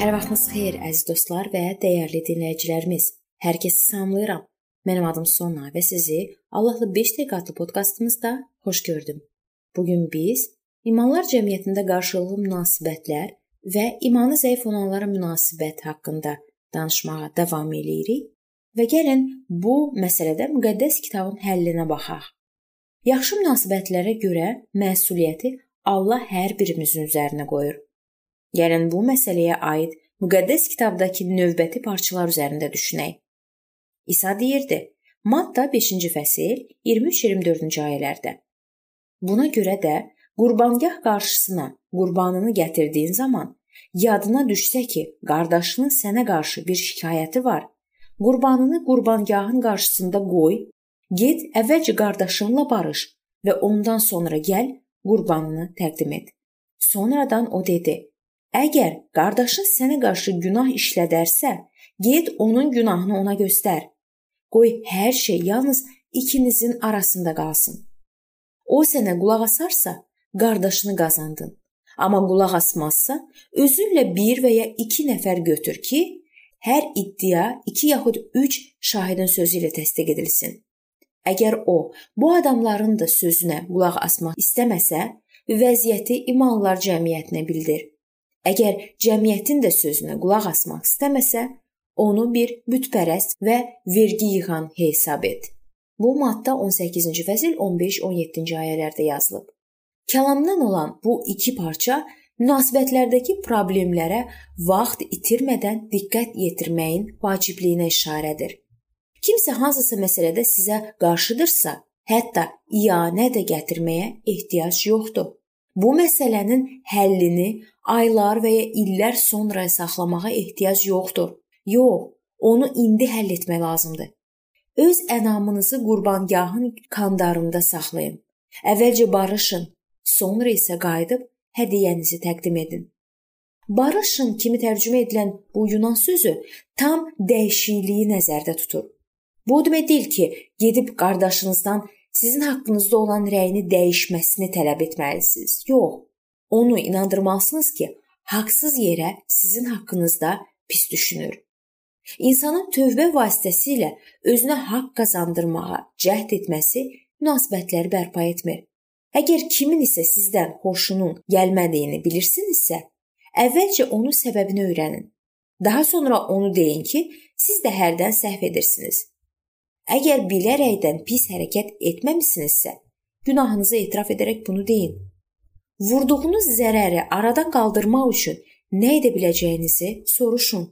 Sabahınız xeyir əziz dostlar və dəyərli dinləyicilərimiz. Hər kəsi salamlayıram. Mənim adım Sona və sizi Allahla 5 dəqiqə adlı podkastımızda xoş gördüm. Bu gün biz imanlar cəmiyyətində qarşılıqlı münasibətlər və imanı zəif olanlara münasibət haqqında danışmağa davam eləyirik və gəlin bu məsələdə müqəddəs kitabın həllinə baxaq. Yaxşı münasibətlərə görə məsuliyyəti Allah hər birimizin üzərinə qoyur. Gəlin bu məsələyə aid müqəddəs kitabdakı növbəti parçalar üzərində düşünək. İsa deyirdi: Matta 5-ci fəsil 23-24-cü ayələrdə. Buna görə də qurbangah qarşısına qurbanını gətirdiyin zaman yadına düşsə ki, qardaşının sənə qarşı bir şikayəti var, qurbanını qurbangahın qarşısında qoy, get əvvəlcə qardaşınla barış və ondan sonra gəl qurbanını təqdim et. Sonradan o dedi: Əgər qardaşın sənə qarşı günah işlədərsə, get onun günahını ona göstər. Qoy hər şey yalnız ikinizin arasında qalsın. O sənə qulaq asarsa, qardaşını qazandın. Amma qulaq asmazsa, özünlə bir və ya 2 nəfər götür ki, hər iddia 2 yaxud 3 şahidin sözü ilə təsdiq edilsin. Əgər o bu adamların da sözünə qulaq asmaq istəməsə, vəziyyəti imanlar cəmiyyətinə bildir. Əgər cəmiyyətin də sözünə qulaq asmaq istəməsə, onu bir bütpərəst və vergi yığan hesab et. Bu Matta 18-ci fəsil 15-17-ci ayələrdə yazılıb. Kəlamdan olan bu iki parça münasibətlərdəki problemlərə vaxt itirmədən diqqət yetirməyin vacibliyinə işarədir. Kimsə hansısa məsələdə sizə qarşıdırsa, hətta iyanə də gətirməyə ehtiyac yoxdur. Bu məsələnin həllini aylar və ya illər sonra saxlamağa ehtiyac yoxdur. Yox, onu indi həll etmək lazımdır. Öz ənamınızı qurbangahın kandarında saxlayın. Əvvəlcə barışın, sonra isə qayıdıb hədiyyənizi təqdim edin. Barışın kimi tərcümə edilən bu Yunan sözü tam dəyişikliyi nəzərdə tutur. Bu demək deyil ki, gedib qardaşınızdan sizin haqqınızda olan rəyini dəyişməsini tələb etməlisiniz. Yox, onu inandırmalısınız ki, haqsız yerə sizin haqqınızda pis düşünür. İnsanın tövbə vasitəsilə özünə haqq qazandırmağa cəhd etməsi münasibətləri bərpa etmir. Əgər kimin isə sizdən xoşunun gəlmədiyini bilirsinizsə, əvvəlcə onun səbəbini öyrənin. Daha sonra onu deyin ki, siz də hərdən səhv edirsiniz. Əgər bilərəkdən pis hərəkət etməmisinizsə, günahınızı etiraf edərək bunu deyin. Vurduğunuz zərəri aradan qaldırmaq üçün nə edə biləcəyinizi soruşun.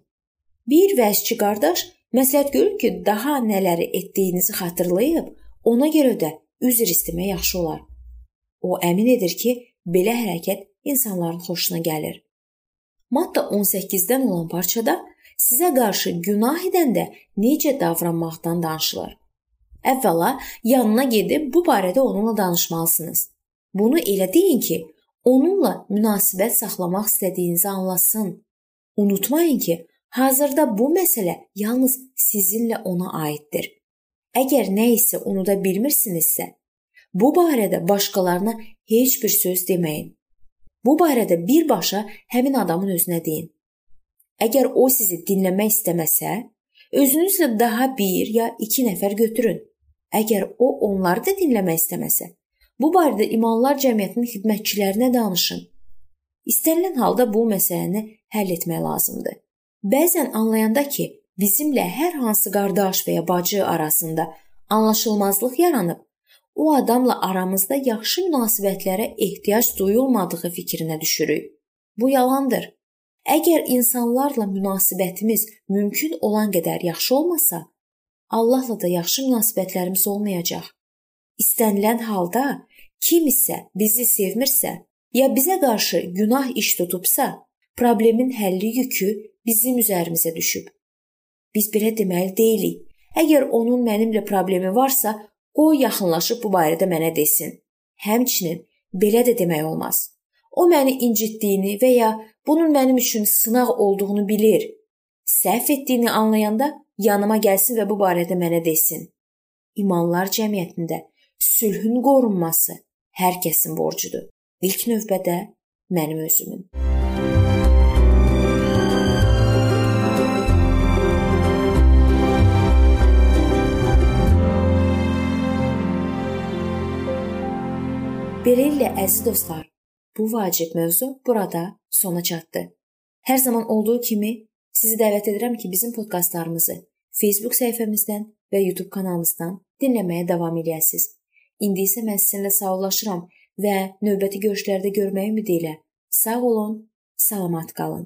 Bir vəzçi qardaş məsləhət görür ki, daha nələri etdiyinizi xatırlayıb, ona görə də üzr istəmək yaxşı olar. O əmin edir ki, belə hərəkət insanların xoşuna gəlir. Matta 18-dən olan parçada sizə qarşı günah edəndə necə davranmaqdan danışılır. Əvvəla yanına gedib bu barədə onunla danışmalısınız. Bunu elə deyin ki, onunla münasibət saxlamaq istədiyinizi anlasın. Unutmayın ki, hazırda bu məsələ yalnız sizinlə ona aiddir. Əgər nə isə unuda bilmirsinizsə, bu barədə başqalarına heç bir söz deməyin. Bu barədə birbaşa həmin adamın özünə deyin. Əgər o sizi dinləmək istəməsə, özünüzlə daha bir ya 2 nəfər götürün. Əgər o onları da dinləmək istəməsə, bu barədə imanlar cəmiyyətinin xidmətçilərinə danışın. İstənilən halda bu məsələni həll etmək lazımdır. Bəzən anlayanda ki, bizimlə hər hansı qardaş və ya bacı arasında anlaşılmazlıq yaranıb, o adamla aramızda yaxşı münasibətlərə ehtiyac duyulmadığı fikrinə düşürük. Bu yalandır. Əgər insanlarla münasibətimiz mümkün olan qədər yaxşı olmasa, Allahla da yaxşı münasibətlərimiz olmayacaq. İstənilən halda kim isə bizi sevmirsə, ya bizə qarşı günah iş tutubsa, problemin həlli yükü bizim üzərimizə düşüb. Biz belə deməli deyilik. Əgər onun mənimlə problemi varsa, qoy yaxınlaşıb bu barədə mənə desin. Həmçinin belə də demək olmaz. O məni incitdiyini və ya bunun mənim üçün sınaq olduğunu bilir. Səhv etdiyini anlayanda yanıma gəlsin və bu barədə mənə desin. İmanlar cəmiyyətində sülhün qorunması hər kəsin borcudur. İlk növbədə mənim özümün. Beləliklə əziz dostlar, bu vacib mövzu burada sona çatdı. Hər zaman olduğu kimi sizi dəvət edirəm ki, bizim podkastlarımızı Facebook səhifəmizdən və YouTube kanalımızdan dinləməyə davam eləyəsiniz. İndi isə mən sizinlə sağollaşıram və növbəti görüşlərdə görməyə ümidi ilə sağ olun, salamat qalın.